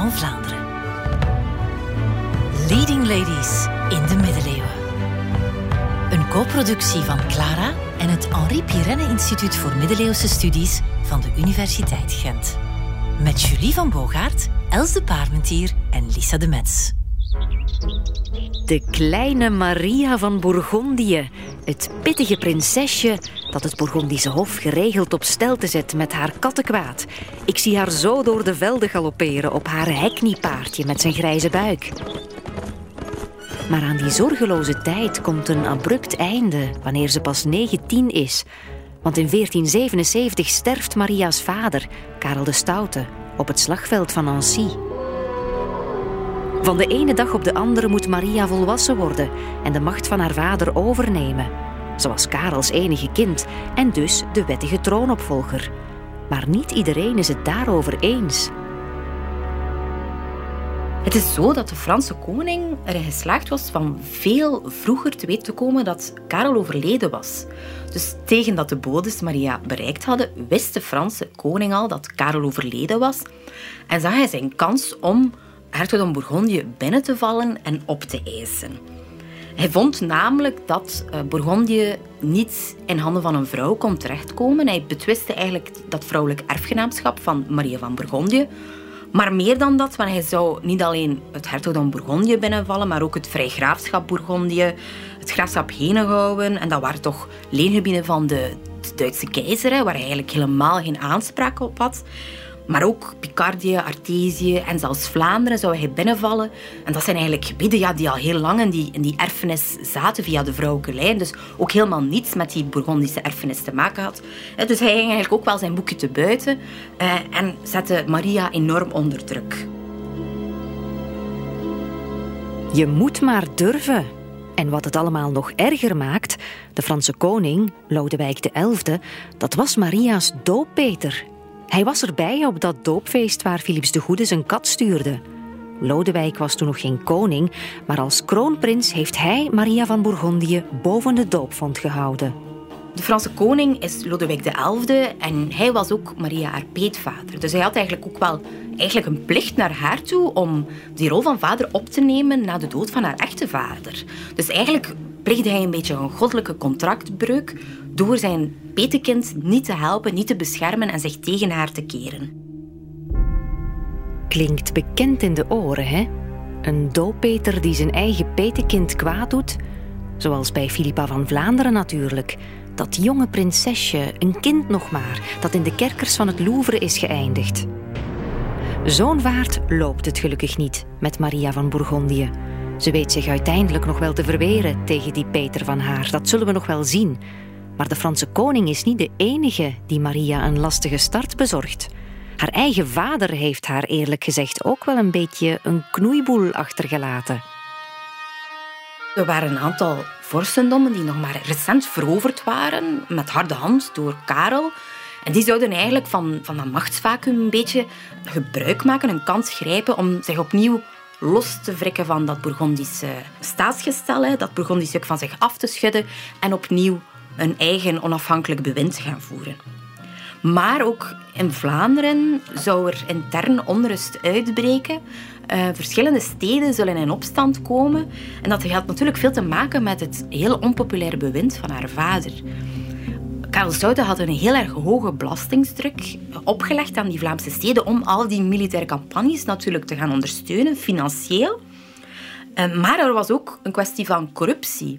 van Vlaanderen. Leading Ladies in de middeleeuwen. Een co-productie van Clara en het Henri Pirenne Instituut voor Middeleeuwse Studies van de Universiteit Gent. Met Julie van Bogaert, Els de Parmentier en Lisa de Metz. De kleine Maria van Bourgondië, het pittige prinsesje dat het Bourgondische hof geregeld op stelte zet met haar kattenkwaad. Ik zie haar zo door de velden galopperen op haar hekniepaardje met zijn grijze buik. Maar aan die zorgeloze tijd komt een abrupt einde wanneer ze pas 19 is. Want in 1477 sterft Maria's vader, Karel de Stoute, op het slagveld van Nancy. Van de ene dag op de andere moet Maria volwassen worden en de macht van haar vader overnemen. Ze was Karels enige kind en dus de wettige troonopvolger. Maar niet iedereen is het daarover eens. Het is zo dat de Franse koning erin geslaagd was van veel vroeger te weten te komen dat Karel overleden was. Dus tegen dat de bodes Maria bereikt hadden, wist de Franse koning al dat Karel overleden was en zag hij zijn kans om hertogdom Bourgondië binnen te vallen en op te eisen. Hij vond namelijk dat uh, Bourgondië niet in handen van een vrouw kon terechtkomen. Hij betwiste eigenlijk dat vrouwelijk erfgenaamschap van Maria van Bourgondië. Maar meer dan dat, want hij zou niet alleen het hertogdom Bourgondië binnenvallen, maar ook het vrijgraafschap Bourgondië, het graafschap Henegouwen. En dat waren toch leengebieden van de, de Duitse keizer, waar hij eigenlijk helemaal geen aanspraak op had. Maar ook Picardie, Artesië en zelfs Vlaanderen zou hij binnenvallen. En dat zijn eigenlijk gebieden ja, die al heel lang in die, erfenis zaten via de vrouwelijke lijn. Dus ook helemaal niets met die Bourgondische erfenis te maken had. Dus hij ging eigenlijk ook wel zijn boekje te buiten eh, en zette Maria enorm onder druk. Je moet maar durven. En wat het allemaal nog erger maakt, de Franse koning, Lodewijk XI, dat was Maria's dooppeter. Hij was erbij op dat doopfeest waar Philips de Goede zijn kat stuurde. Lodewijk was toen nog geen koning, maar als kroonprins heeft hij Maria van Bourgondië boven de doopvond gehouden. De Franse koning is Lodewijk XI en hij was ook Maria haar peetvader. Dus hij had eigenlijk ook wel eigenlijk een plicht naar haar toe om die rol van vader op te nemen na de dood van haar echte vader. Dus eigenlijk pleegde hij een beetje een goddelijke contractbreuk door zijn petekind niet te helpen, niet te beschermen en zich tegen haar te keren. Klinkt bekend in de oren, hè? Een dooppeter die zijn eigen petekind kwaad doet? Zoals bij Philippa van Vlaanderen natuurlijk. Dat jonge prinsesje, een kind nog maar, dat in de kerkers van het Louvre is geëindigd. Zo'n vaart loopt het gelukkig niet met Maria van Bourgondië. Ze weet zich uiteindelijk nog wel te verweren tegen die Peter van haar. Dat zullen we nog wel zien. Maar de Franse koning is niet de enige die Maria een lastige start bezorgt. Haar eigen vader heeft haar eerlijk gezegd ook wel een beetje een knoeiboel achtergelaten. Er waren een aantal vorstendommen die nog maar recent veroverd waren, met harde hand door Karel. En die zouden eigenlijk van, van dat machtsvacuum een beetje gebruik maken, een kans grijpen om zich opnieuw los te wrikken van dat Bourgondische staatsgestel, dat Bourgondische stuk van zich af te schudden en opnieuw een eigen onafhankelijk bewind te gaan voeren. Maar ook in Vlaanderen zou er intern onrust uitbreken. Uh, verschillende steden zullen in opstand komen. En dat had natuurlijk veel te maken met het heel onpopulaire bewind van haar vader. Karel Stoute had een heel erg hoge belastingsdruk opgelegd aan die Vlaamse steden om al die militaire campagnes natuurlijk te gaan ondersteunen, financieel. Eh, maar er was ook een kwestie van corruptie.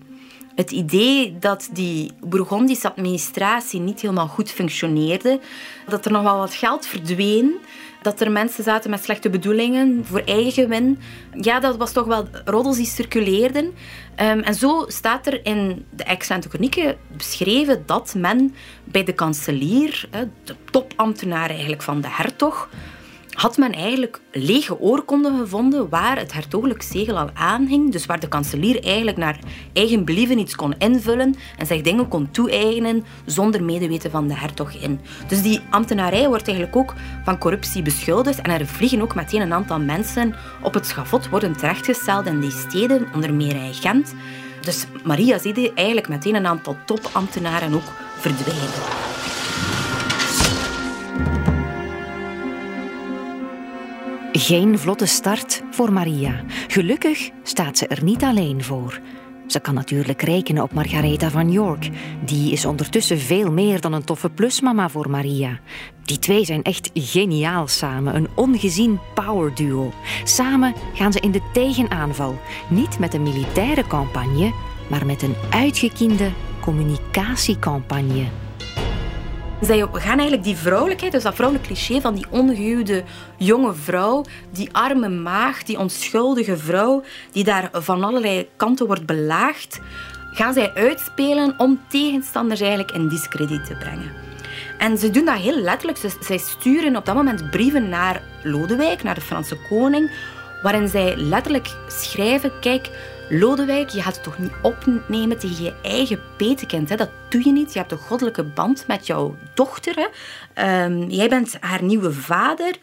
Het idee dat die Bourgondische administratie niet helemaal goed functioneerde, dat er nog wel wat geld verdween, dat er mensen zaten met slechte bedoelingen voor eigen gewin. Ja, dat was toch wel roddels die circuleerden. Ehm, en zo staat er in de excellente chronieken beschreven dat men bij de kanselier, de topambtenaar eigenlijk van de hertog, had men eigenlijk lege oorkonden gevonden waar het hertogelijk zegel al aanhing. Dus waar de kanselier eigenlijk naar eigen believen iets kon invullen en zich dingen kon toe-eigenen zonder medeweten van de hertog in. Dus die ambtenarij wordt eigenlijk ook van corruptie beschuldigd en er vliegen ook meteen een aantal mensen op het schavot, worden terechtgesteld in die steden, onder meer in Gent. Dus Maria ziet eigenlijk meteen een aantal topambtenaren ook verdwijnen. Geen vlotte start voor Maria. Gelukkig staat ze er niet alleen voor. Ze kan natuurlijk rekenen op Margaretha van York. Die is ondertussen veel meer dan een toffe plusmama voor Maria. Die twee zijn echt geniaal samen, een ongezien powerduo. Samen gaan ze in de tegenaanval. Niet met een militaire campagne, maar met een uitgekiende communicatiecampagne. Zij gaan eigenlijk die vrouwelijkheid, dus dat vrouwelijk cliché van die ongehuwde jonge vrouw, die arme maag, die onschuldige vrouw, die daar van allerlei kanten wordt belaagd, gaan zij uitspelen om tegenstanders eigenlijk in discrediet te brengen. En ze doen dat heel letterlijk. zij sturen op dat moment brieven naar Lodewijk, naar de Franse koning, waarin zij letterlijk schrijven: Kijk, Lodewijk, je gaat het toch niet opnemen tegen je eigen petekind. Hè? Dat doe je niet. Je hebt een goddelijke band met jouw dochter. Hè? Ehm, jij bent haar nieuwe vader.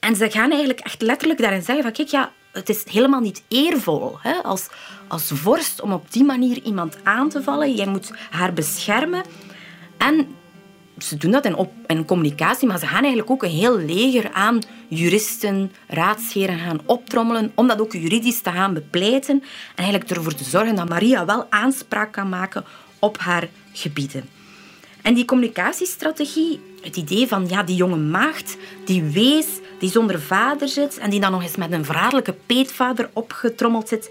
En ze gaan eigenlijk echt letterlijk daarin zeggen van... Kijk, ja, het is helemaal niet eervol hè? Als, als vorst om op die manier iemand aan te vallen. Jij moet haar beschermen. En ze doen dat in, op, in communicatie, maar ze gaan eigenlijk ook een heel leger aan juristen, raadsheren gaan optrommelen om dat ook juridisch te gaan bepleiten en eigenlijk ervoor te zorgen dat Maria wel aanspraak kan maken op haar gebieden. En die communicatiestrategie, het idee van ja, die jonge maagd, die wees, die zonder vader zit en die dan nog eens met een verraderlijke peetvader opgetrommeld zit,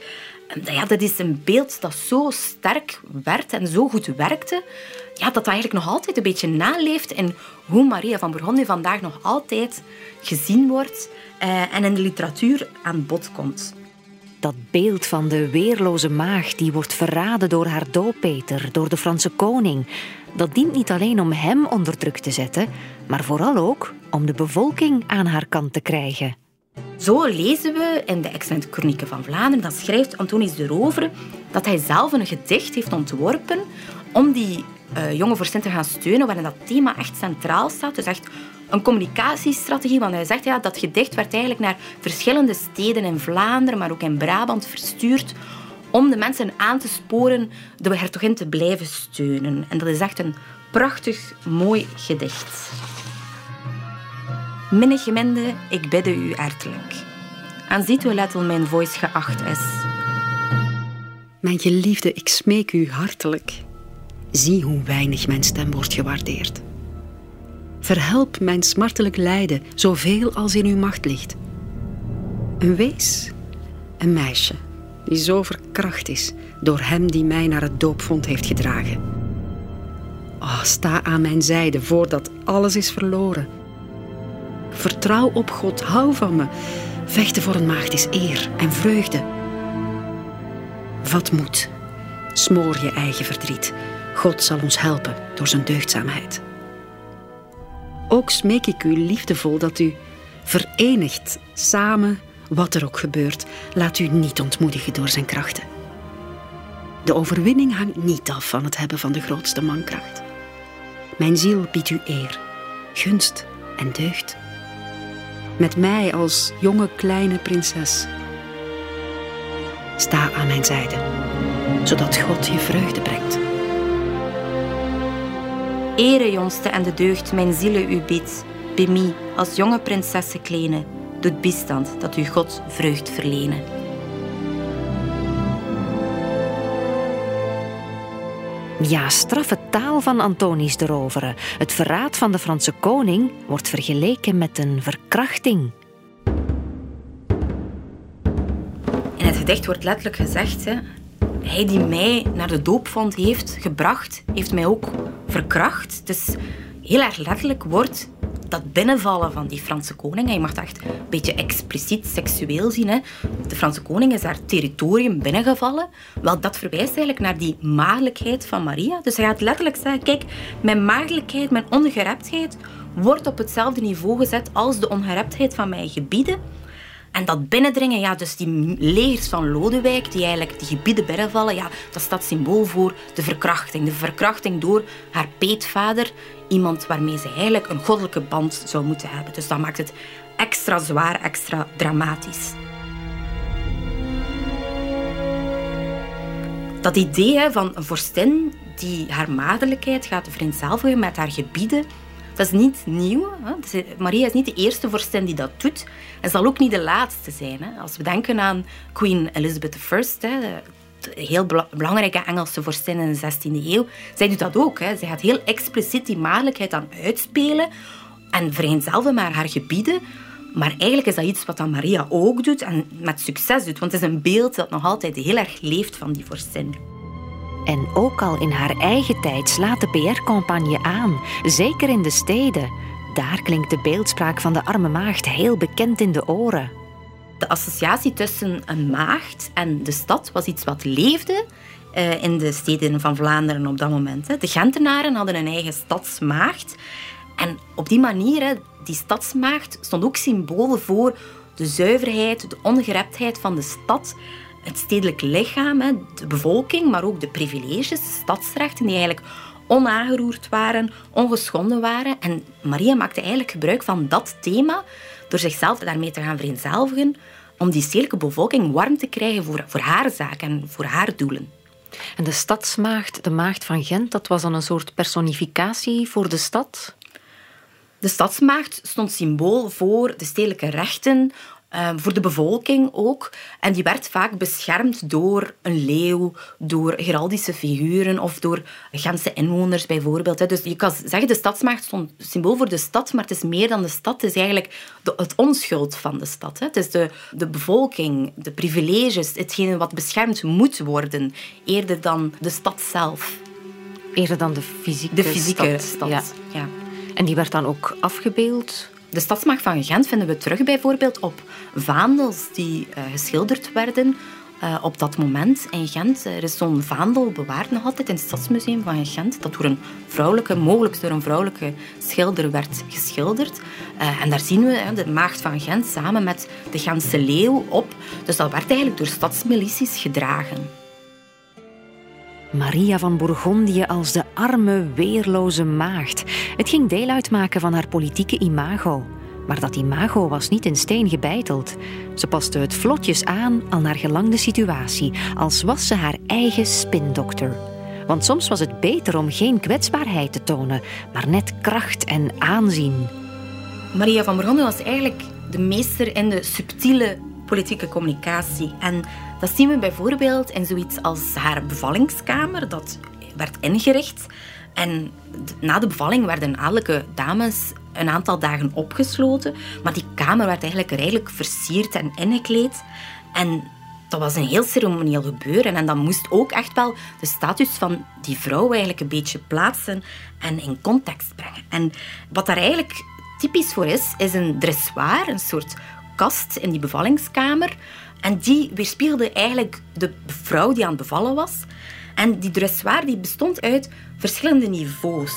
ja, dat is een beeld dat zo sterk werd en zo goed werkte, ja, dat dat eigenlijk nog altijd een beetje naleeft in hoe Maria van Bourgogne vandaag nog altijd gezien wordt eh, en in de literatuur aan bod komt. Dat beeld van de weerloze maag die wordt verraden door haar dooppeter, door de Franse koning, dat dient niet alleen om hem onder druk te zetten, maar vooral ook om de bevolking aan haar kant te krijgen. Zo lezen we in de Excellente Chronieken van Vlaanderen, dat schrijft Antonius de Rovere, dat hij zelf een gedicht heeft ontworpen om die uh, jonge vorstin te gaan steunen, waarin dat thema echt centraal staat. Dus echt een communicatiestrategie, want hij zegt ja, dat gedicht werd eigenlijk naar verschillende steden in Vlaanderen, maar ook in Brabant verstuurd om de mensen aan te sporen de hertogin te blijven steunen. En dat is echt een prachtig, mooi gedicht. Minne gemende, ik bidde u hartelijk. Aan ziet hoe mijn voice geacht is. Mijn geliefde, ik smeek u hartelijk. Zie hoe weinig mijn stem wordt gewaardeerd. Verhelp mijn smartelijk lijden zoveel als in uw macht ligt. Een wees, een meisje, die zo verkracht is door hem die mij naar het doopvond heeft gedragen. Oh, sta aan mijn zijde voordat alles is verloren. Vertrouw op God, hou van me. Vechten voor een maagd is eer en vreugde. Vat moed, smoor je eigen verdriet. God zal ons helpen door zijn deugdzaamheid. Ook smeek ik u liefdevol dat u verenigt samen wat er ook gebeurt. Laat u niet ontmoedigen door zijn krachten. De overwinning hangt niet af van het hebben van de grootste mankracht. Mijn ziel biedt u eer, gunst en deugd met mij als jonge kleine prinses. Sta aan mijn zijde, zodat God je vreugde brengt. Ere, jongste en de deugd, mijn ziele u biedt. Bemi, als jonge prinsesse kleine, doet bistand dat u God vreugd verlenen. Ja, straffe taal van Antonius de Rovere. Het verraad van de Franse koning wordt vergeleken met een verkrachting. In het gedicht wordt letterlijk gezegd: hij die mij naar de doopvond heeft gebracht, heeft mij ook verkracht. Dus heel erg letterlijk wordt dat binnenvallen van die Franse koning, je mag dat echt een beetje expliciet seksueel zien. Hè. De Franse koning is haar territorium binnengevallen. Wel, dat verwijst eigenlijk naar die maagdelijkheid van Maria. Dus hij gaat letterlijk zeggen, kijk, mijn maagdelijkheid, mijn ongereptheid wordt op hetzelfde niveau gezet als de ongereptheid van mijn gebieden. En dat binnendringen, ja, dus die legers van Lodewijk, die eigenlijk die gebieden binnenvallen, ja, dat staat symbool voor de verkrachting. De verkrachting door haar peetvader, iemand waarmee ze eigenlijk een goddelijke band zou moeten hebben. Dus dat maakt het extra zwaar, extra dramatisch. Dat idee van een vorstin die haar maagdelijkheid gaat vereenzelvigen met haar gebieden, Dat is niet nieuw. Hè. Maria is niet de eerste vorstin die dat doet. En zal ook niet de laatste zijn. Hè. Als we denken aan Queen Elizabeth I, hè, heel belangrijke Engelse vorstin in de 16e eeuw, zij doet dat ook. Hè. Zij gaat heel expliciet die maagdelijkheid aan uitspelen en vereenzelven met haar gebieden. Maar eigenlijk is dat iets wat dan Maria ook doet en met succes doet. Want het is een beeld dat nog altijd heel erg leeft van die vorstin. En ook al in haar eigen tijd slaat de PR-campagne aan, zeker in de steden. Daar klinkt de beeldspraak van de arme maagd heel bekend in de oren. De associatie tussen een maagd en de stad was iets wat leefde uh, in de steden van Vlaanderen op dat moment. De Gentenaren hadden een eigen stadsmaagd. En op die manier, die stadsmaagd, stond ook symbool voor de zuiverheid, de ongereptheid van de stad het stedelijk lichaam, de bevolking, maar ook de privileges, de stadsrechten, die eigenlijk onaangeroerd waren, ongeschonden waren. En Maria maakte eigenlijk gebruik van dat thema door zichzelf daarmee te gaan vereenzelvigen om die stedelijke bevolking warm te krijgen voor, voor haar zaak en voor haar doelen. En de stadsmaagd, de maagd van Gent, dat was dan een soort personificatie voor de stad? De stadsmaagd stond symbool voor de stedelijke rechten, voor de bevolking ook. En die werd vaak beschermd door een leeuw, door heraldische figuren of door Gentse inwoners bijvoorbeeld. Dus je kan zeggen, de stadsmacht stond symbool voor de stad, maar het is meer dan de stad. Het is eigenlijk de, het onschuld van de stad. Het is de, de bevolking, de privileges, hetgene wat beschermd moet worden, eerder dan de stad zelf. Eerder dan de fysieke, de fysieke stad. stad. Ja. En die werd dan ook afgebeeld de stadsmacht van Gent vinden we terug bijvoorbeeld op vaandels die uh, geschilderd werden uh, op dat moment in Gent. Er is zo'n vaandel bewaard nog altijd in het Stadsmuseum van Gent, dat door een vrouwelijke, mogelijk door een vrouwelijke schilder werd geschilderd. Uh, en daar zien we de maagd van Gent samen met de Gentse leeuw op. Dus dat werd eigenlijk door stadsmilities gedragen. Maria van Bourgondië als de arme, weerloze maagd. Het ging deel uitmaken van haar politieke imago. Maar dat imago was niet in steen gebeiteld. Ze paste het vlotjes aan al naar gelang de situatie, als was ze haar eigen spindokter. Want soms was het beter om geen kwetsbaarheid te tonen, maar net kracht en aanzien. Maria van Bourgondië was eigenlijk de meester in de subtiele politieke communicatie. En dat zien we bijvoorbeeld in zoiets als haar bevallingskamer. Dat werd ingericht. En na de bevalling werden adellijke dames een aantal dagen opgesloten. Maar die kamer werd eigenlijk rijkelijk versierd en ingekleed. En dat was een heel ceremonieel gebeuren. En dat moest ook echt wel de status van die vrouw eigenlijk een beetje plaatsen en in context brengen. En wat daar eigenlijk typisch voor is, is een dressoir, een soort kast in die bevallingskamer. En die weerspiegelde eigenlijk de vrouw die aan het bevallen was. En die dressoir die bestond uit verschillende niveaus.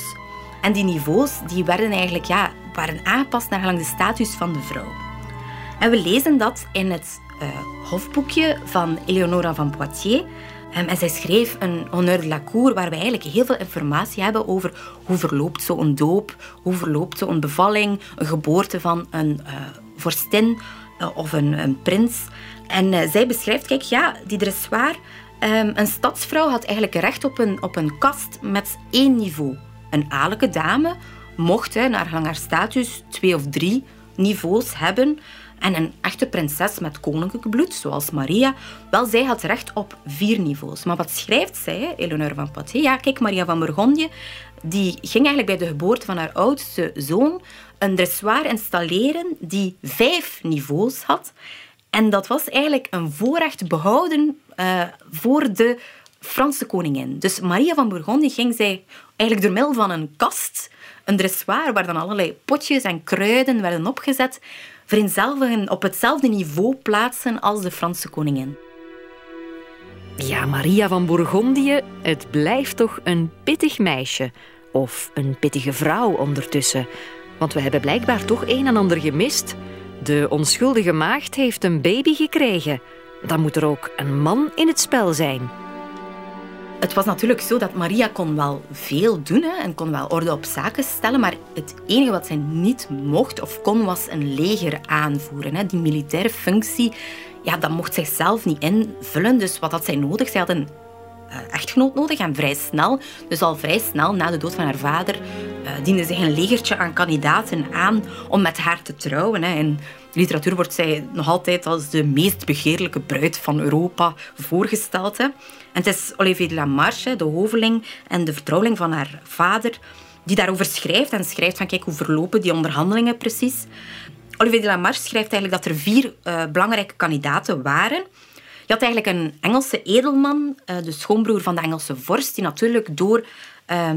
En die niveaus die werden eigenlijk ja, waren aangepast naar de status van de vrouw. En we lezen dat in het uh, hofboekje van Eleonora van Poitiers. Um, en zij schreef een honneur de la cour waar we eigenlijk heel veel informatie hebben over hoe verloopt zo'n doop, hoe verloopt zo'n bevalling, een geboorte van een uh, vorstin uh, of een, een, prins. En zij beschrijft, kijk, ja, die dressoir, um, een stadsvrouw had eigenlijk recht op een, op een kast met één niveau. Een adellijke dame mocht, hè, naar haar status, twee of drie niveaus hebben. En een echte prinses met koninklijk bloed, zoals Maria, wel, zij had recht op vier niveaus. Maar wat schrijft zij, Eleonore van Poitiers? Ja, kijk, Maria van Bourgondië, die ging eigenlijk bij de geboorte van haar oudste zoon een dressoir installeren die vijf niveaus had. En dat was eigenlijk een voorrecht behouden uh, voor de Franse koningin. Dus Maria van Bourgondië ging zij eigenlijk door middel van een kast, een dressoir, waar dan allerlei potjes en kruiden werden opgezet, op hetzelfde niveau plaatsen als de Franse koningin. Ja, Maria van Bourgondië, het blijft toch een pittig meisje. Of een pittige vrouw ondertussen. Want we hebben blijkbaar toch een en ander gemist. De onschuldige maagd heeft een baby gekregen. Dan moet er ook een man in het spel zijn. Het was natuurlijk zo dat Maria kon wel veel doen hè, en kon wel orde op zaken stellen, maar het enige wat zij niet mocht of kon was een leger aanvoeren. Hè. Die militaire functie, ja, dat mocht zij zelf niet invullen. Dus wat had zij nodig? Zij had een uh, echtgenoot nodig en vrij snel. Dus al vrij snel na de dood van haar vader uh, diende zich een legertje aan kandidaten aan om met haar te trouwen. Hè. De literatuur wordt zij nog altijd als de meest begeerlijke bruid van Europa voorgesteld. Hè. En het is Olivier de Lamarche, de hoveling en de vertrouweling van haar vader, die daarover schrijft en schrijft van kijk, hoe verlopen die onderhandelingen precies. Olivier de Lamarche schrijft eigenlijk dat er vier uh, belangrijke kandidaten waren. Je had eigenlijk een Engelse edelman, uh, de schoonbroer van de Engelse vorst, die natuurlijk door uh,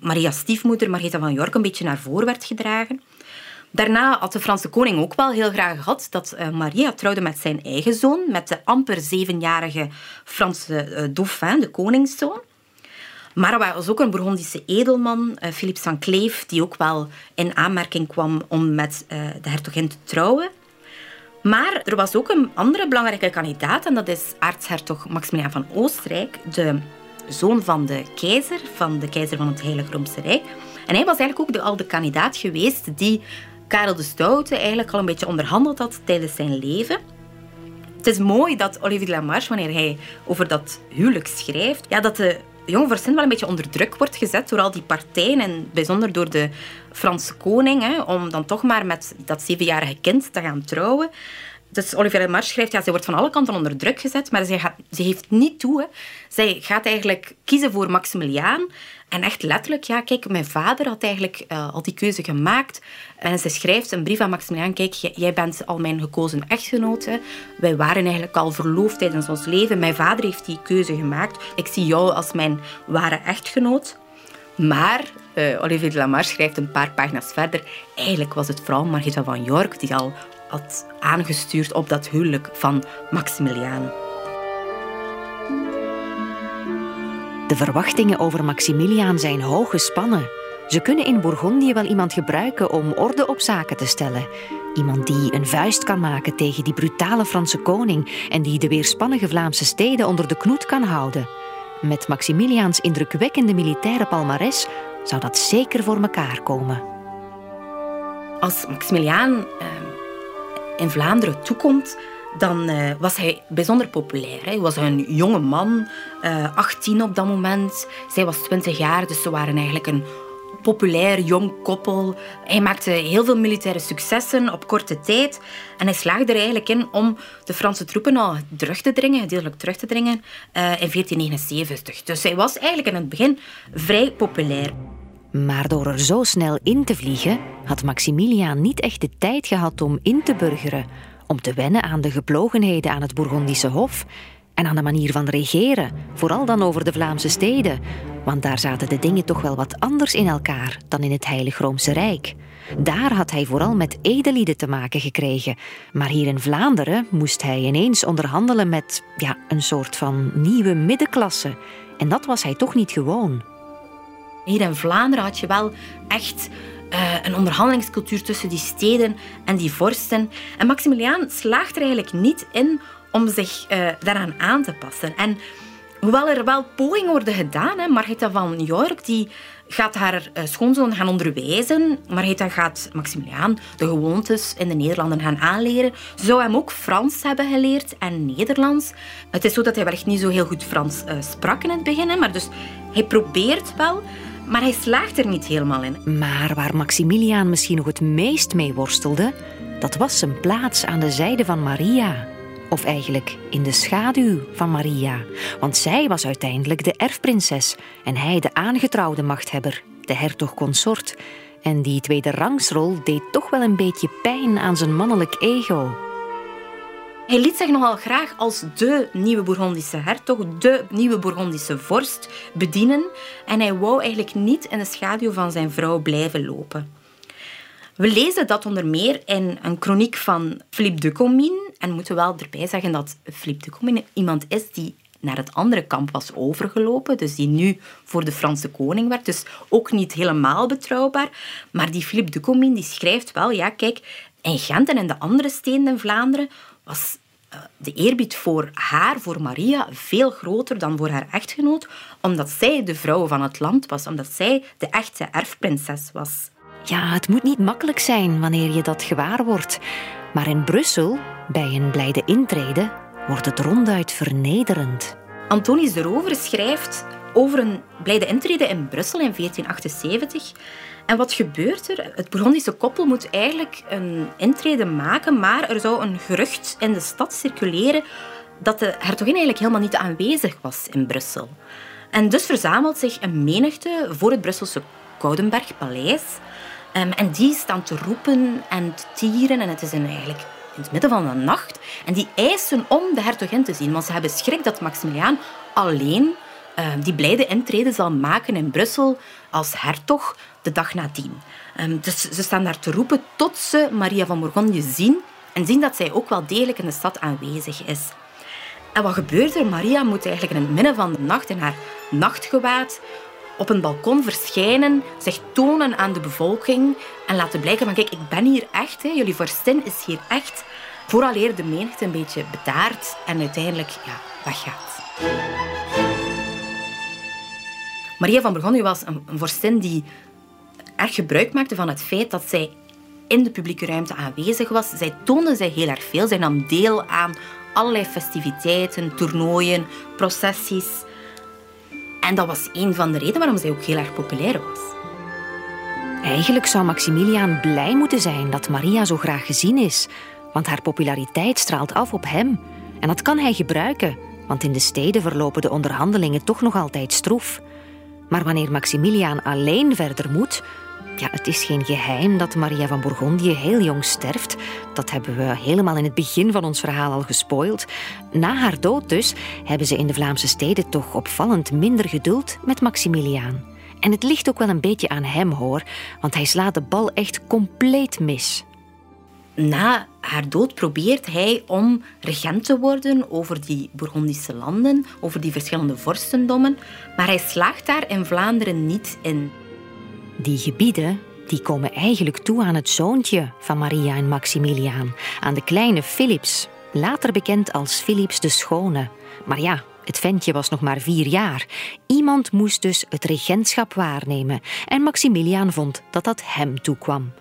Maria's stiefmoeder, Margaretha van York, een beetje naar voren werd gedragen. Daarna had de Franse koning ook wel heel graag gehad dat uh, Maria trouwde met zijn eigen zoon, met de amper zevenjarige Franse dauphin, de koningszoon. Maar er was ook een Bourgondische edelman, uh, Philippe Saint-Cleef, die ook wel in aanmerking kwam om met de hertogin te trouwen. Maar er was ook een andere belangrijke kandidaat en dat is aartshertog Maximiliaan van Oostenrijk, de zoon van de keizer, van de keizer van het Heilige Roomse Rijk. En hij was eigenlijk ook de, al de kandidaat geweest die Karel de Stoute eigenlijk al een beetje onderhandeld had tijdens zijn leven. Het is mooi dat Olivier de Lamarche, wanneer hij over dat huwelijk schrijft, ja, dat de jonge vorsten wel een beetje onder druk wordt gezet door al die partijen en bijzonder door de Franse koning, hè, om dan toch maar met dat zevenjarige kind te gaan trouwen. Dus Olivier Mars schrijft, ja, zij wordt van alle kanten onder druk gezet, maar zij, gaat, ze geeft niet toe. Zij gaat eigenlijk kiezen voor Maximiliaan. En echt letterlijk, ja, kijk, mijn vader had eigenlijk uh, al die keuze gemaakt. En ze schrijft een brief aan Maximiliaan, kijk, jij bent al mijn gekozen echtgenote. Wij waren eigenlijk al verloofd tijdens ons leven. Mijn vader heeft die keuze gemaakt. Ik zie jou als mijn ware echtgenoot. Maar uh, Olivier de Lamarche schrijft een paar pagina's verder. Eigenlijk was het vooral Margitha van York die al had aangestuurd op dat huwelijk van Maximiliaan. De verwachtingen over Maximiliaan zijn hoog gespannen. Ze kunnen in Bourgondië wel iemand gebruiken om orde op zaken te stellen. Iemand die een vuist kan maken tegen die brutale Franse koning en die de weerspannige Vlaamse steden onder de knoet kan houden. Met Maximiliaans indrukwekkende militaire palmares zou dat zeker voor elkaar komen. Als Maximiliaan eh, in Vlaanderen toekomt, dan uh, was hij bijzonder populair. Hij was een jonge man, uh, eh, 18 op dat moment. Zij was 20 jaar, dus ze waren eigenlijk een populair jong koppel. Hij maakte heel veel militaire successen op korte tijd. En hij slaagde er eigenlijk in om de Franse troepen al terug te dringen, gedeeltelijk terug te dringen, uh, in 1479. Dus hij was eigenlijk in het begin vrij populair. Maar door er zo snel in te vliegen, had Maximiliaan niet echt de tijd gehad om in te burgeren, om te wennen aan de geplogenheden aan het Bourgondische Hof en aan de manier van regeren, vooral dan over de Vlaamse steden, want daar zaten de dingen toch wel wat anders in elkaar dan in het Heilig Roomse Rijk. Daar had hij vooral met edelieden te maken gekregen, maar hier in Vlaanderen moest hij ineens onderhandelen met ja, een soort van nieuwe middenklasse. En dat was hij toch niet gewoon. Hier in Vlaanderen had je wel echt een onderhandelingscultuur tussen die steden en die vorsten. En Maximiliaan slaagt er eigenlijk niet in om zich uh, daaraan aan te passen. En hoewel er wel pogingen worden gedaan, hè, van York die gaat haar uh, schoonzoon gaan onderwijzen. Margrethe gaat Maximiliaan de gewoontes in de Nederlanden gaan aanleren. Ze zou hem ook Frans hebben geleerd en Nederlands. Het is zo dat hij wellicht niet zo heel goed Frans sprak in het begin, maar dus hij probeert wel. Maar hij slaagt er niet helemaal in. Maar waar Maximiliaan misschien nog het meest mee worstelde, dat was zijn plaats aan de zijde van Maria. Of eigenlijk in de schaduw van Maria. Want zij was uiteindelijk de erfprinses en hij de aangetrouwde machthebber, de hertog-consort. En die tweede rangsrol deed toch wel een beetje pijn aan zijn mannelijk ego. Hij liet zich nogal graag als de nieuwe Bourgondische hertog, de nieuwe Bourgondische vorst bedienen. En hij wou eigenlijk niet in de schaduw van zijn vrouw blijven lopen. We lezen dat onder meer in een chroniek van Philippe de Comines. En moeten wel erbij zeggen dat Philippe de Comines iemand is die naar het andere kamp was overgelopen. Dus die nu voor de Franse koning werd. Dus ook niet helemaal betrouwbaar. Maar die Philippe de Comines die schrijft wel, ja kijk, in Gent en in de andere steden in Vlaanderen was eh, de eerbied voor haar, voor Maria, veel groter dan voor haar echtgenoot, omdat zij de vrouw van het land was, omdat zij de echte erfprinses was. Ja, het moet niet makkelijk zijn wanneer je dat gewaar wordt. Maar in Brussel, bij een blijde intrede, wordt het ronduit vernederend. Antonius de Rover schrijft over een blijde intrede in Brussel in 1478. En wat gebeurt er? Het Bourgondische koppel moet eigenlijk een intrede maken, maar er zou een gerucht in de stad circuleren dat de hertogin eigenlijk helemaal niet aanwezig was in Brussel. En dus verzamelt zich een menigte voor het Brusselse Koudenbergpaleis. Um, en die staan te roepen en te tieren. En het is eigenlijk in het midden van de nacht. En die eisen om de hertogin te zien. Want ze hebben schrik dat Maximiliaan alleen die blijde intrede zal maken in Brussel als hertog de dag nadien. Um, dus ze staan daar te roepen tot ze Maria van Bourgogne zien. En zien dat zij ook wel degelijk in de stad aanwezig is. En wat gebeurt er? Maria moet eigenlijk in het midden van de nacht in haar nachtgewaad op een balkon verschijnen, zich tonen aan de bevolking en laten blijken van kijk, ik ben hier echt, hè, jullie vorstin is hier echt, vooraleer de menigte een beetje bedaart en uiteindelijk ja, weggaat. Maria van Bourgogne was een, vorstin die erg gebruik maakte van het feit dat zij in de publieke ruimte aanwezig was. Zij toonde zich heel erg veel. Zij nam deel aan allerlei festiviteiten, toernooien, processies. En dat was een van de redenen waarom zij ook heel erg populair was. Eigenlijk zou Maximiliaan blij moeten zijn dat Maria zo graag gezien is, want haar populariteit straalt af op hem. En dat kan hij gebruiken, want in de steden verlopen de onderhandelingen toch nog altijd stroef. Maar wanneer Maximiliaan alleen verder moet, ja, het is geen geheim dat Maria van Bourgondië heel jong sterft. Dat hebben we helemaal in het begin van ons verhaal al gespoild. Na haar dood dus hebben ze in de Vlaamse steden toch opvallend minder geduld met Maximiliaan. En het ligt ook wel een beetje aan hem hoor, want hij slaat de bal echt compleet mis. Na haar dood probeert hij om regent te worden over die Bourgondische landen, over die verschillende vorstendommen, maar hij slaagt daar in Vlaanderen niet in. Die gebieden die komen eigenlijk toe aan het zoontje van Maria en Maximiliaan, aan de kleine Philips, later bekend als Philips de Schone. Maar ja, het ventje was nog maar vier jaar. Iemand moest dus het regentschap waarnemen en Maximiliaan vond dat dat hem toekwam.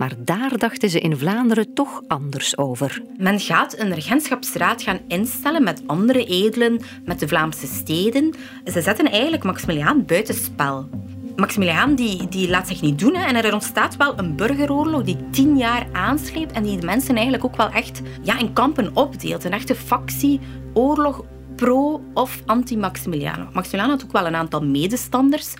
Maar daar dachten ze in Vlaanderen toch anders over. Men gaat een regentschapsraad gaan instellen met andere edelen, met de Vlaamse steden. Ze zetten eigenlijk Maximiliaan buitenspel. Maximiliaan die, die laat zich niet doen. En er ontstaat wel een burgeroorlog die tien jaar aansleept en die de mensen eigenlijk ook wel echt ja, in kampen opdeelt. Een echte factieoorlog pro- of anti-Maximiliaan. Maximiliaan had ook wel een aantal medestanders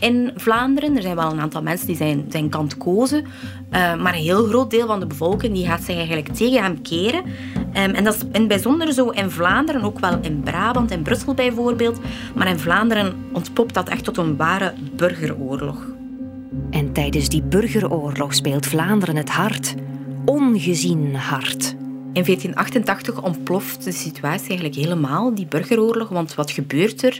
in Vlaanderen. Er zijn wel een aantal mensen die zijn, zijn kant kozen. Uh, maar een heel groot deel van de bevolking die gaat zich eigenlijk tegen hem keren. Um, en dat is in het bijzonder zo in Vlaanderen, ook wel in Brabant, in Brussel bijvoorbeeld. Maar in Vlaanderen ontpopt dat echt tot een ware burgeroorlog. En tijdens die burgeroorlog speelt Vlaanderen het hard. Ongezien hard. In 1488 ontploft de situatie eigenlijk helemaal, die burgeroorlog. Want wat gebeurt er?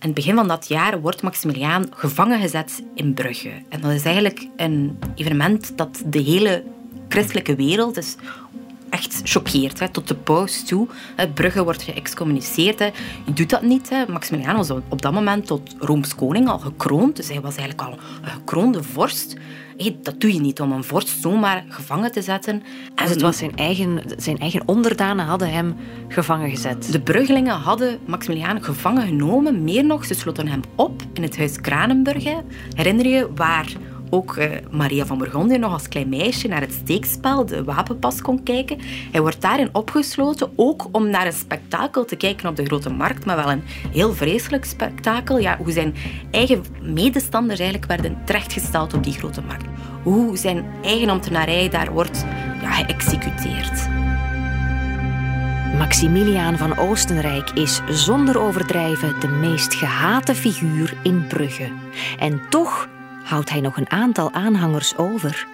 In het begin van dat jaar wordt Maximiliaan gevangen gezet in Brugge. En dat is eigenlijk een evenement dat de hele christelijke wereld, dus echt choqueert, tot de paus toe. Brugge wordt geëxcommuniceerd. Je doet dat niet. Hè. Maximiliaan was op dat moment tot Rooms koning al gekroond, dus hij was eigenlijk al een gekroonde vorst. Dat doe je niet om een vorst zomaar gevangen te zetten. Dus het was zijn eigen, zijn eigen onderdanen hadden hem gevangen gezet. De Bruggelingen hadden Maximiliaan gevangen genomen. Meer nog, ze sloten hem op in het huis Kranenburg. Herinner je, waar ook uh, Maria van Bourgondië nog als klein meisje naar het steekspel, de wapenpas, kon kijken. Hij wordt daarin opgesloten, ook om naar een spektakel te kijken op de Grote Markt, maar wel een heel vreselijk spektakel. Ja, hoe zijn eigen medestanders eigenlijk werden terechtgesteld op die Grote Markt. Hoe zijn eigen ambtenarij daar wordt ja, geëxecuteerd. Maximiliaan van Oostenrijk is zonder overdrijven de meest gehate figuur in Brugge. En toch houdt hij nog een aantal aanhangers over.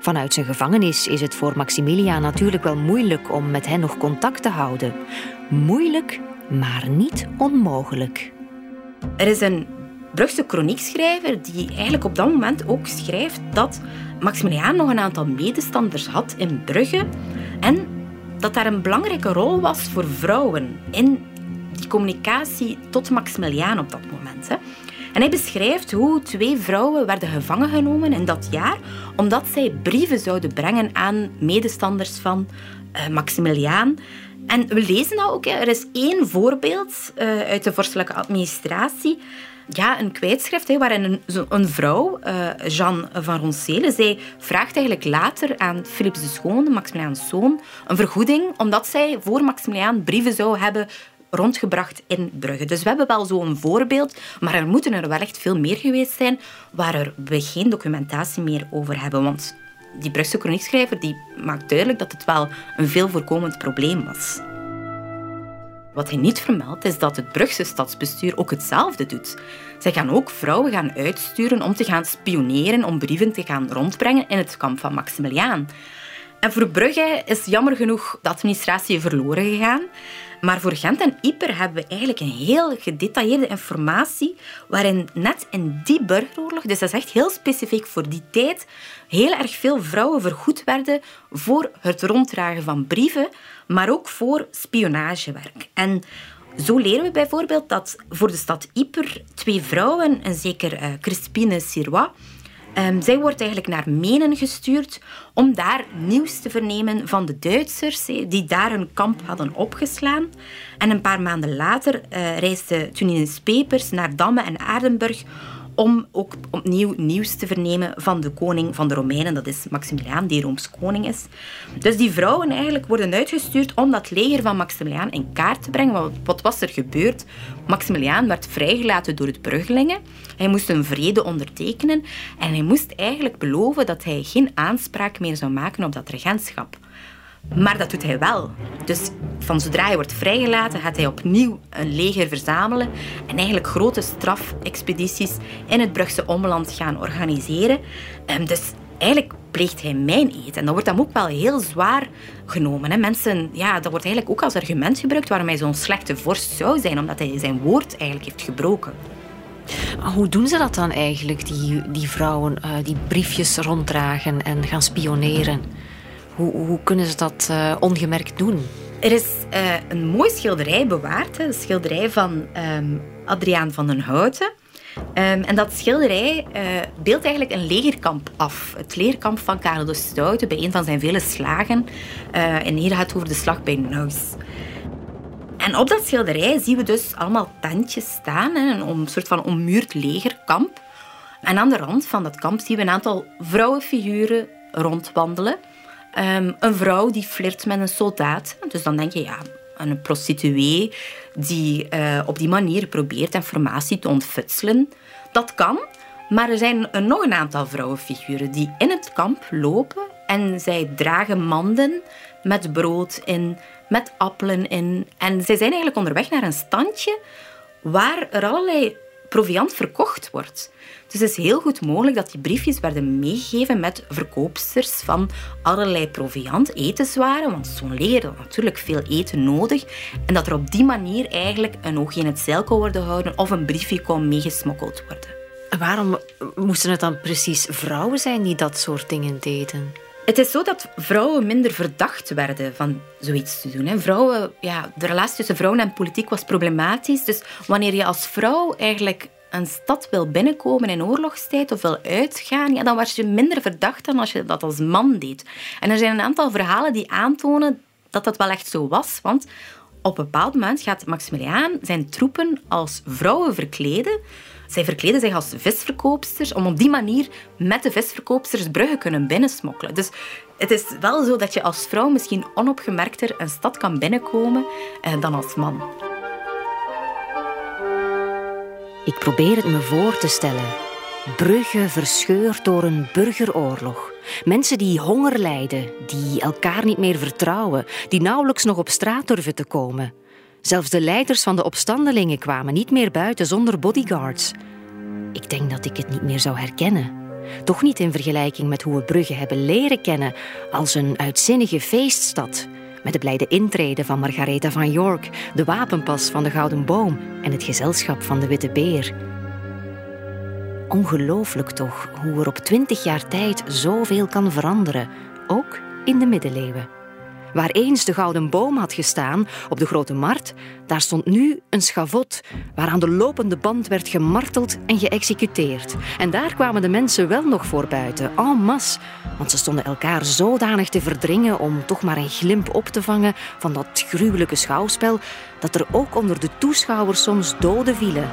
Vanuit zijn gevangenis is het voor Maximiliaan natuurlijk wel moeilijk om met hen nog contact te houden. Moeilijk, maar niet onmogelijk. Er is een Brugse chroniekschrijver die eigenlijk op dat moment ook schrijft dat Maximiliaan nog een aantal medestanders had in Brugge en dat daar een belangrijke rol was voor vrouwen in die communicatie tot Maximiliaan op dat moment. Hè. En hij beschrijft hoe twee vrouwen werden gevangen genomen in dat jaar omdat zij brieven zouden brengen aan medestanders van uh, Maximiliaan. En we lezen dat ook. Hè. Er is één voorbeeld uh, uit de vorstelijke administratie. Ja, een kwijtschrift waarin een, een vrouw, uh, Jeanne van Roncelen, zij vraagt eigenlijk later aan Philips de Schoon, Maximiliaans zoon, een vergoeding omdat zij voor Maximiliaan brieven zou hebben rondgebracht in Brugge. Dus we hebben wel zo'n voorbeeld, maar er moeten er wel echt veel meer geweest zijn waar we geen documentatie meer over hebben. Want die Brugse chroniekschrijver die maakt duidelijk dat het wel een veel voorkomend probleem was. Wat hij niet vermeldt is dat het Brugse stadsbestuur ook hetzelfde doet. Zij gaan ook vrouwen gaan uitsturen om te gaan spioneren, om brieven te gaan rondbrengen in het kamp van Maximiliaan. En voor Brugge is jammer genoeg de administratie verloren gegaan. Maar voor Gent en Yper hebben we eigenlijk een heel gedetailleerde informatie waarin net in die burgeroorlog, dus dat is echt heel specifiek voor die tijd, heel erg veel vrouwen vergoed werden voor het ronddragen van brieven, maar ook voor spionagewerk. En zo leren we bijvoorbeeld dat voor de stad Yper twee vrouwen, een zeker uh, Crispine Sirois, Um, zij wordt eigenlijk naar Menen gestuurd om daar nieuws te vernemen van de Duitsers die daar hun kamp hadden opgeslaan. En een paar maanden later uh, reisde Tuninus Pepers naar Damme en Aardenburg om ook opnieuw nieuws te vernemen van de koning van de Romeinen. Dat is Maximiliaan, die Rooms koning is. Dus die vrouwen eigenlijk worden uitgestuurd om dat leger van Maximiliaan in kaart te brengen. Wat, wat was er gebeurd? Maximiliaan werd vrijgelaten door het Bruggelingen. Hij moest een vrede ondertekenen en hij moest eigenlijk beloven dat hij geen aanspraak meer zou maken op dat regentschap. Maar dat doet hij wel. Dus van zodra hij wordt vrijgelaten, gaat hij opnieuw een leger verzamelen en eigenlijk grote strafexpedities in het Brugse omland gaan organiseren. Ehm, dus eigenlijk pleegt hij mijn eet. En dat wordt dan ook wel heel zwaar genomen. Mensen, ja, dat wordt eigenlijk ook als argument gebruikt waarom hij zo'n slechte vorst zou zijn, omdat hij zijn woord eigenlijk heeft gebroken. Hoe doen ze dat dan eigenlijk, die, die vrouwen, uh, die briefjes ronddragen en gaan spioneren? Hoe, hoe kunnen ze dat uh, ongemerkt doen? Er is uh, een mooi schilderij bewaard, een schilderij van um, Adriaan van den Houten. Um, en dat schilderij uh, beeldt eigenlijk een legerkamp af. Het legerkamp van Karel de Stoute bij een van zijn vele slagen. En hier gaat het over de slag bij Nuis. En op dat schilderij zien we dus allemaal tentjes staan, hè, een, een soort van ommuurd legerkamp. En aan de rand van dat kamp zien we een aantal vrouwenfiguren rondwandelen. Um, een vrouw die flirt met een soldaat. Dus dan denk je, ja, een prostituee die uh, op die manier probeert informatie te ontfutselen. Dat kan, maar er zijn nog een aantal vrouwenfiguren die in het kamp lopen en zij dragen manden met brood in, met appelen in. En zij zijn eigenlijk onderweg naar een standje waar er allerlei proviant verkocht wordt. Dus het is heel goed mogelijk dat die briefjes werden meegegeven met verkoopsters van allerlei proviant, etenswaren, want zo'n leger had natuurlijk veel eten nodig. En dat er op die manier eigenlijk een oogje in het zeil kon worden gehouden of een briefje kon meegesmokkeld worden. Waarom moesten het dan precies vrouwen zijn die dat soort dingen deden? Het is zo dat vrouwen minder verdacht werden van zoiets te doen. Vrouwen, ja, de relatie tussen vrouwen en politiek was problematisch. Dus wanneer je als vrouw eigenlijk een stad wil binnenkomen in oorlogstijd of wil uitgaan, ja, dan was je minder verdacht dan als je dat als man deed. En er zijn een aantal verhalen die aantonen dat dat wel echt zo was. Want op een bepaald moment gaat Maximiliaan zijn troepen als vrouwen verkleden. Zij verkleden zich als visverkoopsters om op die manier met de visverkoopsters Brugge kunnen binnensmokkelen. Dus het is wel zo dat je als vrouw misschien onopgemerkter een stad kan binnenkomen eh, dan als man. Ik probeer het me voor te stellen. Brugge verscheurd door een burgeroorlog. Mensen die honger lijden, die elkaar niet meer vertrouwen, die nauwelijks nog op straat durven te komen. Zelfs de leiders van de opstandelingen kwamen niet meer buiten zonder bodyguards. Ik denk dat ik het niet meer zou herkennen. Toch niet in vergelijking met hoe we Brugge hebben leren kennen als een uitzinnige feeststad met de blijde intrede van Margaretha van York, de wapenpas van de Gouden Boom en het gezelschap van de Witte Beer. Ongelooflijk toch hoe er op twintig jaar tijd zoveel kan veranderen, ook in de middeleeuwen. Waar eens de gouden boom had gestaan op de grote markt, daar stond nu een schavot waar aan de lopende band werd gemarteld en geëxecuteerd. En daar kwamen de mensen wel nog voor buiten, en masse, want ze stonden elkaar zodanig te verdringen om toch maar een glimp op te vangen van dat gruwelijke schouwspel, dat er ook onder de toeschouwers soms doden vielen.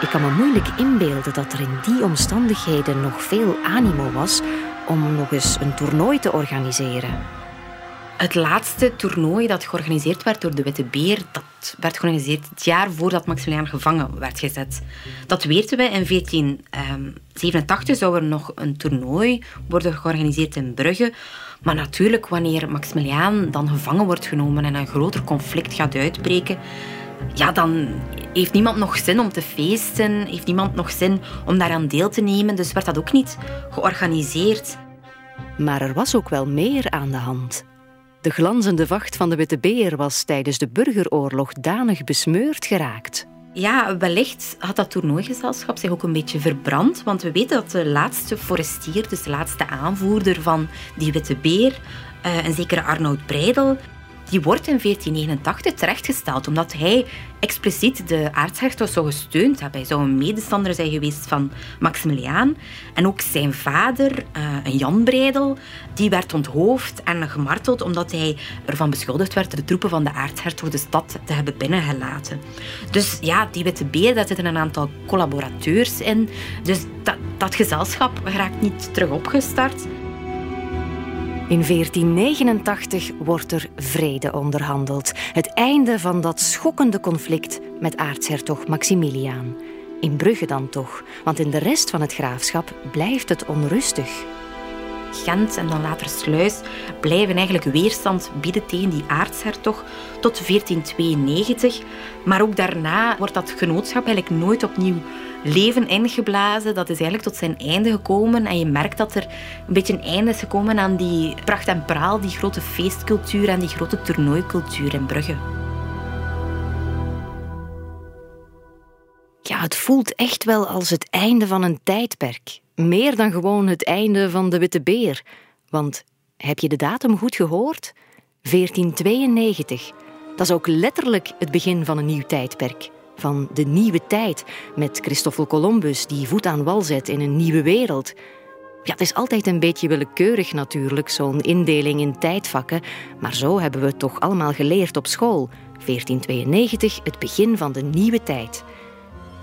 Ik kan me moeilijk inbeelden dat er in die omstandigheden nog veel animo was om nog eens een toernooi te organiseren. Het laatste toernooi dat georganiseerd werd door de Witte Beer, dat werd georganiseerd het jaar voordat Maximiliaan gevangen werd gezet. Dat weten we. In 1487 ehm, zou er nog een toernooi worden georganiseerd in Brugge. Maar natuurlijk, wanneer Maximiliaan dan gevangen wordt genomen en een groter conflict gaat uitbreken, ja, dan heeft niemand nog zin om te feesten, heeft niemand nog zin om daaraan deel te nemen. Dus werd dat ook niet georganiseerd. Maar er was ook wel meer aan de hand. De glanzende vacht van de Witte Beer was tijdens de burgeroorlog danig besmeurd geraakt. Ja, wellicht had dat toernooigezelschap zich ook een beetje verbrand. Want we weten dat de laatste forestier, dus de laatste aanvoerder van die Witte Beer, eh, een zekere Arnoud Breidel, die wordt in 1489 terechtgesteld omdat hij expliciet de aartshertog zou gesteund hebben. Hij zou een medestander zijn geweest van Maximiliaan. En ook zijn vader, uh, Jan Breidel, die werd onthoofd en gemarteld omdat hij ervan beschuldigd werd de troepen van de aartshertog de stad te hebben binnengelaten. Dus ja, die Witte Beer, daar zitten een aantal collaborateurs in. Dus dat, dat gezelschap raakt niet terug opgestart. In 1489 wordt er vrede onderhandeld. Het einde van dat schokkende conflict met aartshertog Maximiliaan. In Brugge dan toch, want in de rest van het graafschap blijft het onrustig. Gent en dan later Sluis blijven eigenlijk weerstand bieden tegen die aartshertog tot 1492. Maar ook daarna wordt dat genootschap eigenlijk nooit opnieuw leven ingeblazen. Dat is eigenlijk tot zijn einde gekomen. En je merkt dat er een beetje een einde is gekomen aan die pracht en praal, die grote feestcultuur en die grote toernooicultuur in Brugge. Het voelt echt wel als het einde van een tijdperk. Meer dan gewoon het einde van de Witte Beer. Want heb je de datum goed gehoord? 1492. Dat is ook letterlijk het begin van een nieuw tijdperk van de nieuwe tijd met Christoffel Columbus die voet aan wal zet in een nieuwe wereld. Ja, het is altijd een beetje willekeurig natuurlijk, zo'n indeling in tijdvakken, maar zo hebben we het toch allemaal geleerd op school. 1492, het begin van de nieuwe tijd.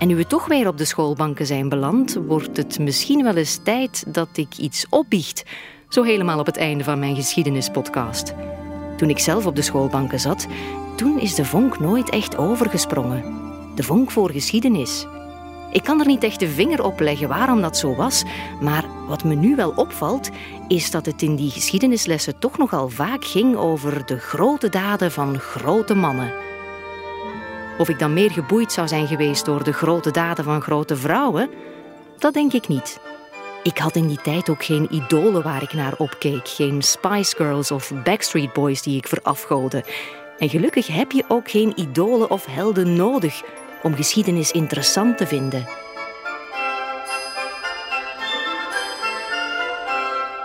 En nu we toch weer op de schoolbanken zijn beland, wordt het misschien wel eens tijd dat ik iets opbiecht. Zo helemaal op het einde van mijn geschiedenispodcast. Toen ik zelf op de schoolbanken zat, toen is de vonk nooit echt overgesprongen de vonk voor geschiedenis. Ik kan er niet echt de vinger op leggen waarom dat zo was, maar wat me nu wel opvalt, is dat het in die geschiedenislessen toch nogal vaak ging over de grote daden van grote mannen. Of ik dan meer geboeid zou zijn geweest door de grote daden van grote vrouwen, dat denk ik niet. Ik had in die tijd ook geen idolen waar ik naar opkeek, geen Spice Girls of Backstreet Boys die ik verafgoodde. En gelukkig heb je ook geen idolen of helden nodig om geschiedenis interessant te vinden.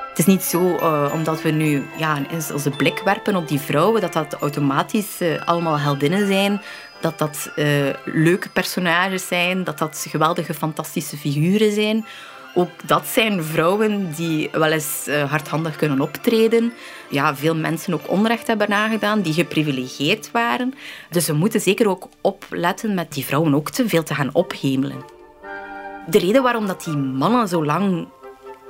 Het is niet zo, uh, omdat we nu ja, onze blik werpen op die vrouwen, dat dat automatisch uh, allemaal heldinnen zijn, dat dat uh, leuke personages zijn, dat dat geweldige, fantastische figuren zijn. Ook dat zijn vrouwen die wel eens uh, hardhandig kunnen optreden. Ja, veel mensen ook onrecht hebben nagedaan, die geprivilegeerd waren. Dus we moeten zeker ook opletten met die vrouwen ook te veel te gaan ophemelen. De reden waarom dat die mannen zo lang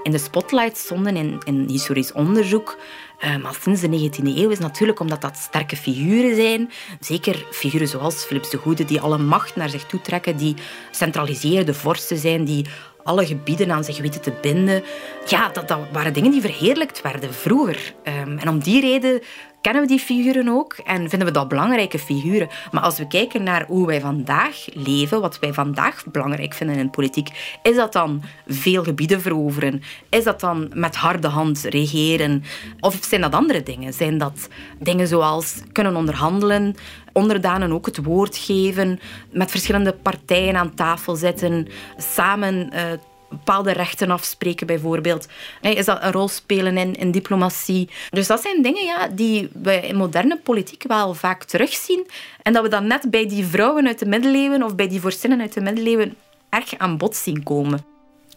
in de spotlight stonden in, in historisch onderzoek, uh, maar sinds de 19e eeuw is natuurlijk omdat dat sterke figuren zijn. Zeker figuren zoals Philips de Goede, die alle macht naar zich toe trekken, die centraliserende vorsten zijn, die alle gebieden aan zich weten te binden. Ja, dat, dat waren dingen die verheerlijkt werden vroeger. Um, en om die reden kennen we die figuren ook en vinden we dat belangrijke figuren. Maar als we kijken naar hoe wij vandaag leven, wat wij vandaag belangrijk vinden in politiek, is dat dan veel gebieden veroveren? Is dat dan met harde hand regeren? Of zijn dat andere dingen? Zijn dat dingen zoals kunnen onderhandelen, onderdanen ook het woord geven, met verschillende partijen aan tafel zitten, samen uh, bepaalde rechten afspreken, bijvoorbeeld. Is dat een rol spelen in, in diplomatie? Dus dat zijn dingen ja, die we in moderne politiek wel vaak terugzien. En dat we dan net bij die vrouwen uit de middeleeuwen of bij die vorstinnen uit de middeleeuwen erg aan bod zien komen.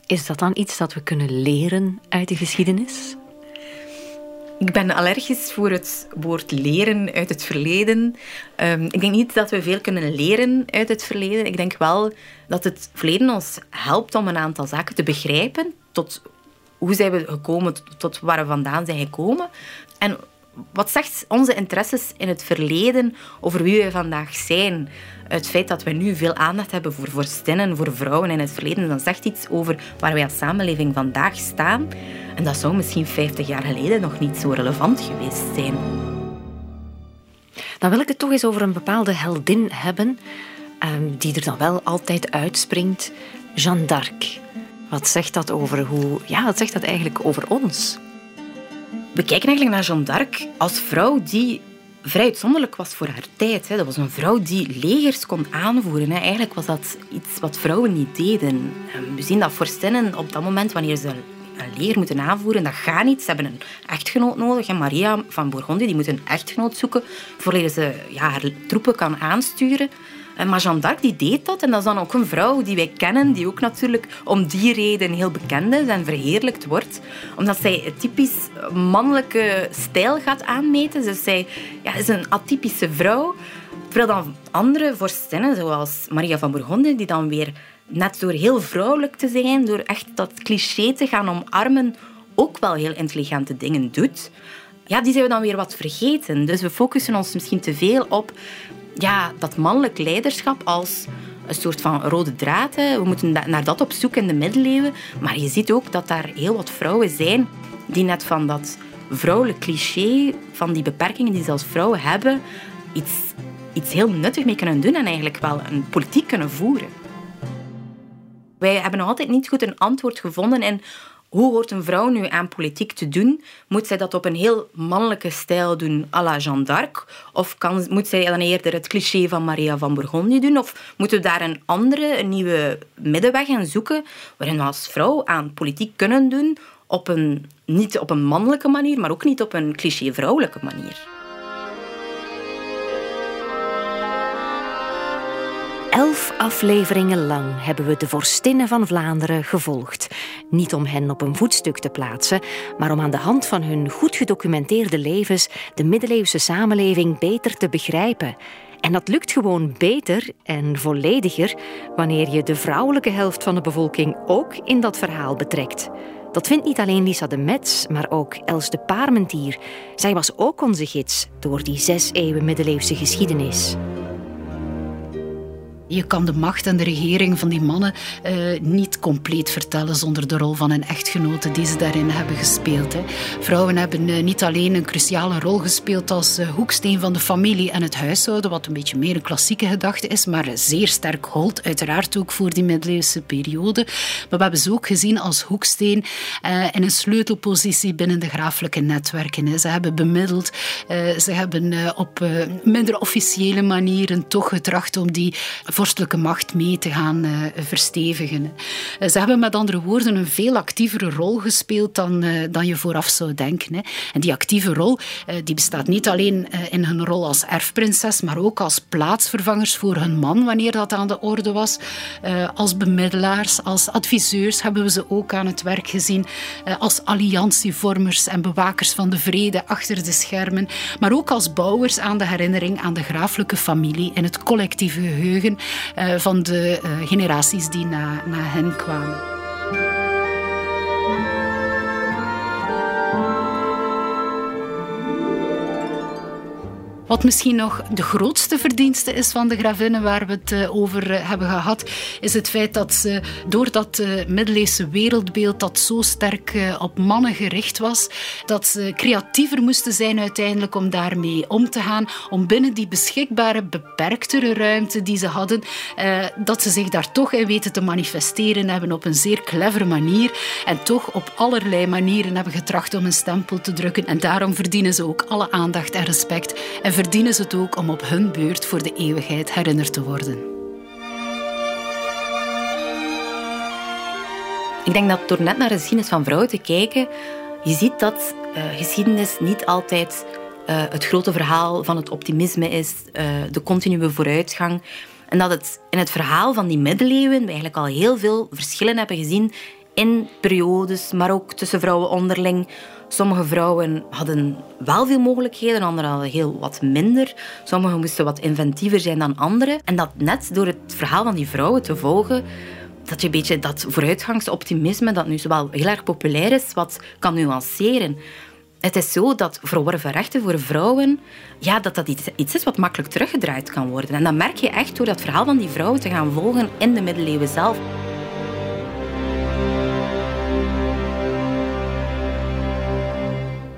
Is dat dan iets dat we kunnen leren uit de geschiedenis? Ik ben allergisch voor het woord leren uit het verleden. Ehm, ik denk niet dat we veel kunnen leren uit het verleden. Ik denk wel dat het verleden ons helpt om een aantal zaken te begrijpen. Tot hoe zijn we gekomen, tot waar we vandaan zijn gekomen. En wat zegt onze interesses in het verleden over wie wij vandaag zijn? Het feit dat we nu veel aandacht hebben voor vorstinnen, voor vrouwen in het verleden, dat zegt iets over waar wij als samenleving vandaag staan. En dat zou misschien 50 jaar geleden nog niet zo relevant geweest zijn. Dan wil ik het toch eens over een bepaalde heldin hebben, ehm, die er dan wel altijd uitspringt. Jeanne d'Arc. Wat zegt dat over hoe... Ja, wat zegt dat eigenlijk over ons? We kijken eigenlijk naar Jeanne d'Arc als vrouw die vrij uitzonderlijk was voor haar tijd. Dat was een vrouw die legers kon aanvoeren. Eigenlijk was dat iets wat vrouwen niet deden. We zien dat vorstinnen op dat moment, wanneer ze een leger moeten aanvoeren, dat gaat niet. Ze hebben een echtgenoot nodig. Maria van Bourgondië die moet een echtgenoot zoeken voordat ze ja, haar troepen kan aansturen. Eh, maar Jeanne d'Arc die deed dat. En dat is dan ook een vrouw die wij kennen, die ook natuurlijk om die reden heel bekend is en verheerlijkt wordt. Omdat zij een typisch mannelijke stijl gaat aanmeten. Dus zij ja, is een atypische vrouw. Terwijl dan andere vorstinnen, zoals Maria van Bourgondië, die dan weer net door heel vrouwelijk te zijn, door echt dat cliché te gaan omarmen, ook wel heel intelligente dingen doet. Ja, die zijn we dan weer wat vergeten. Dus we focussen ons misschien te veel op ja, dat mannelijk leiderschap als een soort van rode draad. We moeten naar dat op zoek in de middeleeuwen. Maar je ziet ook dat daar heel wat vrouwen zijn die net van dat vrouwelijk cliché, van die beperkingen die zelfs vrouwen hebben, iets, iets heel nuttig mee kunnen doen en eigenlijk wel een politiek kunnen voeren. Wij hebben nog altijd niet goed een antwoord gevonden in hoe hoort een vrouw nu aan politiek te doen? Moet zij dat op een heel mannelijke stijl doen, à la Jeanne d'Arc? Of kan, moet zij dan eerder het cliché van Maria van Bourgondië doen? Of moeten we daar een andere, een nieuwe middenweg in zoeken, waarin we als vrouw aan politiek kunnen doen, op een, niet op een mannelijke manier, maar ook niet op een cliché-vrouwelijke manier? Elf afleveringen lang hebben we de vorstinnen van Vlaanderen gevolgd. Niet om hen op een voetstuk te plaatsen, maar om aan de hand van hun goed gedocumenteerde levens de middeleeuwse samenleving beter te begrijpen. En dat lukt gewoon beter en vollediger wanneer je de vrouwelijke helft van de bevolking ook in dat verhaal betrekt. Dat vindt niet alleen Lisa de Metz, maar ook Els de Parmentier. Zij was ook onze gids door die zes eeuwen middeleeuwse geschiedenis. Je kan de macht en de regering van die mannen uh, niet compleet vertellen zonder de rol van een echtgenote die ze daarin hebben gespeeld. Hè. Vrouwen hebben uh, niet alleen een cruciale rol gespeeld als uh, hoeksteen van de familie en het huishouden, wat een beetje meer een klassieke gedachte is, maar zeer sterk hold, uiteraard ook voor die middeleeuwse periode. Maar we hebben ze ook gezien als hoeksteen in een sleutelpositie binnen de graaflijke netwerken. Hè. Ze hebben bemiddeld, ze hebben op minder officiële manieren toch getracht om die vorstelijke macht mee te gaan uh, verstevigen. Uh, ze hebben met andere woorden een veel actievere rol gespeeld dan, uh, dan je vooraf zou denken. Hè. En die actieve rol die bestaat niet alleen in hun rol als erfprinses, maar ook als plaatsvervangers voor hun man wanneer dat aan de orde was. als bemiddelaars, als adviseurs hebben we ze ook aan het werk gezien. als alliantievormers en bewakers van de vrede achter de schermen. Maar ook als bouwers aan de herinnering aan de graaflijke familie in het collectieve geheugen van de uh, generaties die na, na hen kwamen. Wat misschien nog de grootste verdienste is van de gravinnen waar we het eh, over eh, hebben gehad, is het feit dat ze door dat middeleeuwse wereldbeeld dat zo sterk op mannen gericht was, dat ze creatiever moesten zijn uiteindelijk om daarmee om te gaan, om binnen die beschikbare beperktere ruimte die ze hadden, dat ze zich daar toch in weten te manifesteren hebben op een zeer clevere manier en toch op allerlei manieren hebben getracht om een stempel te drukken. En daarom verdienen ze ook alle aandacht en respect. Verdienen ze het ook om op hun beurt voor de eeuwigheid herinnerd te worden. Ik denk dat door net naar de geschiedenis van vrouwen te kijken, je ziet dat uh, geschiedenis niet altijd uh, het grote verhaal van het optimisme is, uh, de continue vooruitgang. En dat het in het verhaal van die middeleeuwen we eigenlijk al heel veel verschillen hebben gezien in periodes, maar ook tussen vrouwen onderling. Sommige vrouwen hadden wel veel mogelijkheden, anderen hadden heel wat minder. Sommigen moesten wat inventiever zijn dan anderen. En dat net door het verhaal van die vrouwen te volgen, dat je een beetje dat vooruitgangsoptimisme, dat nu zowel heel erg populair is, wat kan nuanceren. Het is zo dat verworven rechten voor vrouwen, ja, dat dat iets, iets is wat makkelijk teruggedraaid kan worden. En dat merk je echt door dat verhaal van die vrouwen te gaan volgen in de middeleeuwen zelf.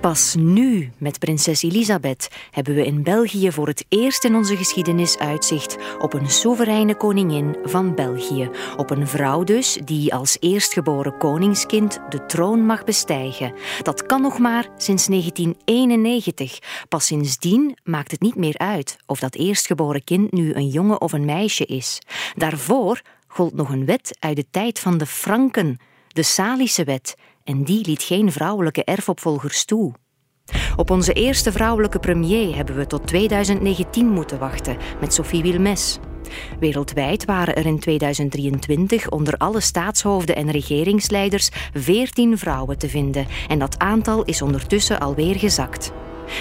Pas nu, met prinses Elisabeth, hebben we in België voor het eerst in onze geschiedenis uitzicht op een soevereine koningin van België. Op een vrouw dus die als eerstgeboren koningskind de troon mag bestijgen. Dat kan nog maar sinds 1991. Pas sindsdien maakt het niet meer uit of dat eerstgeboren kind nu een jongen of een meisje is. Daarvoor gold nog een wet uit de tijd van de Franken, de Salische wet en die liet geen vrouwelijke erfopvolgers toe. Op onze eerste vrouwelijke premier hebben we tot 2019 moeten wachten met Sophie Wilmes. Wereldwijd waren er in 2023 onder alle staatshoofden en regeringsleiders 14 vrouwen te vinden en dat aantal is ondertussen alweer gezakt.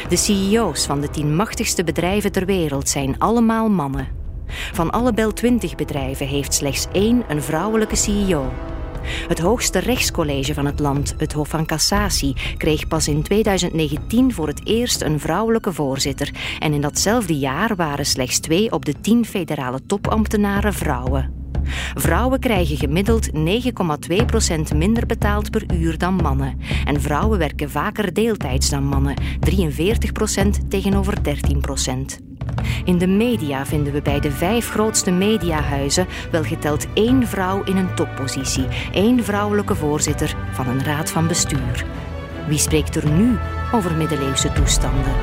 De CEO's van de tien machtigste bedrijven ter wereld zijn allemaal mannen. Van alle Bel 20 bedrijven heeft slechts één een vrouwelijke CEO. Het hoogste rechtscollege van het land, het Hof van Cassatie, kreeg pas in 2019 voor het eerst een vrouwelijke voorzitter. En in datzelfde jaar waren slechts twee op de tien federale topambtenaren vrouwen. Vrouwen krijgen gemiddeld 9,2% minder betaald per uur dan mannen. En vrouwen werken vaker deeltijds dan mannen, 43% tegenover 13%. In de media vinden we bij de vijf grootste mediahuizen wel geteld één vrouw in een toppositie, één vrouwelijke voorzitter van een raad van bestuur. Wie spreekt er nu over middeleeuwse toestanden?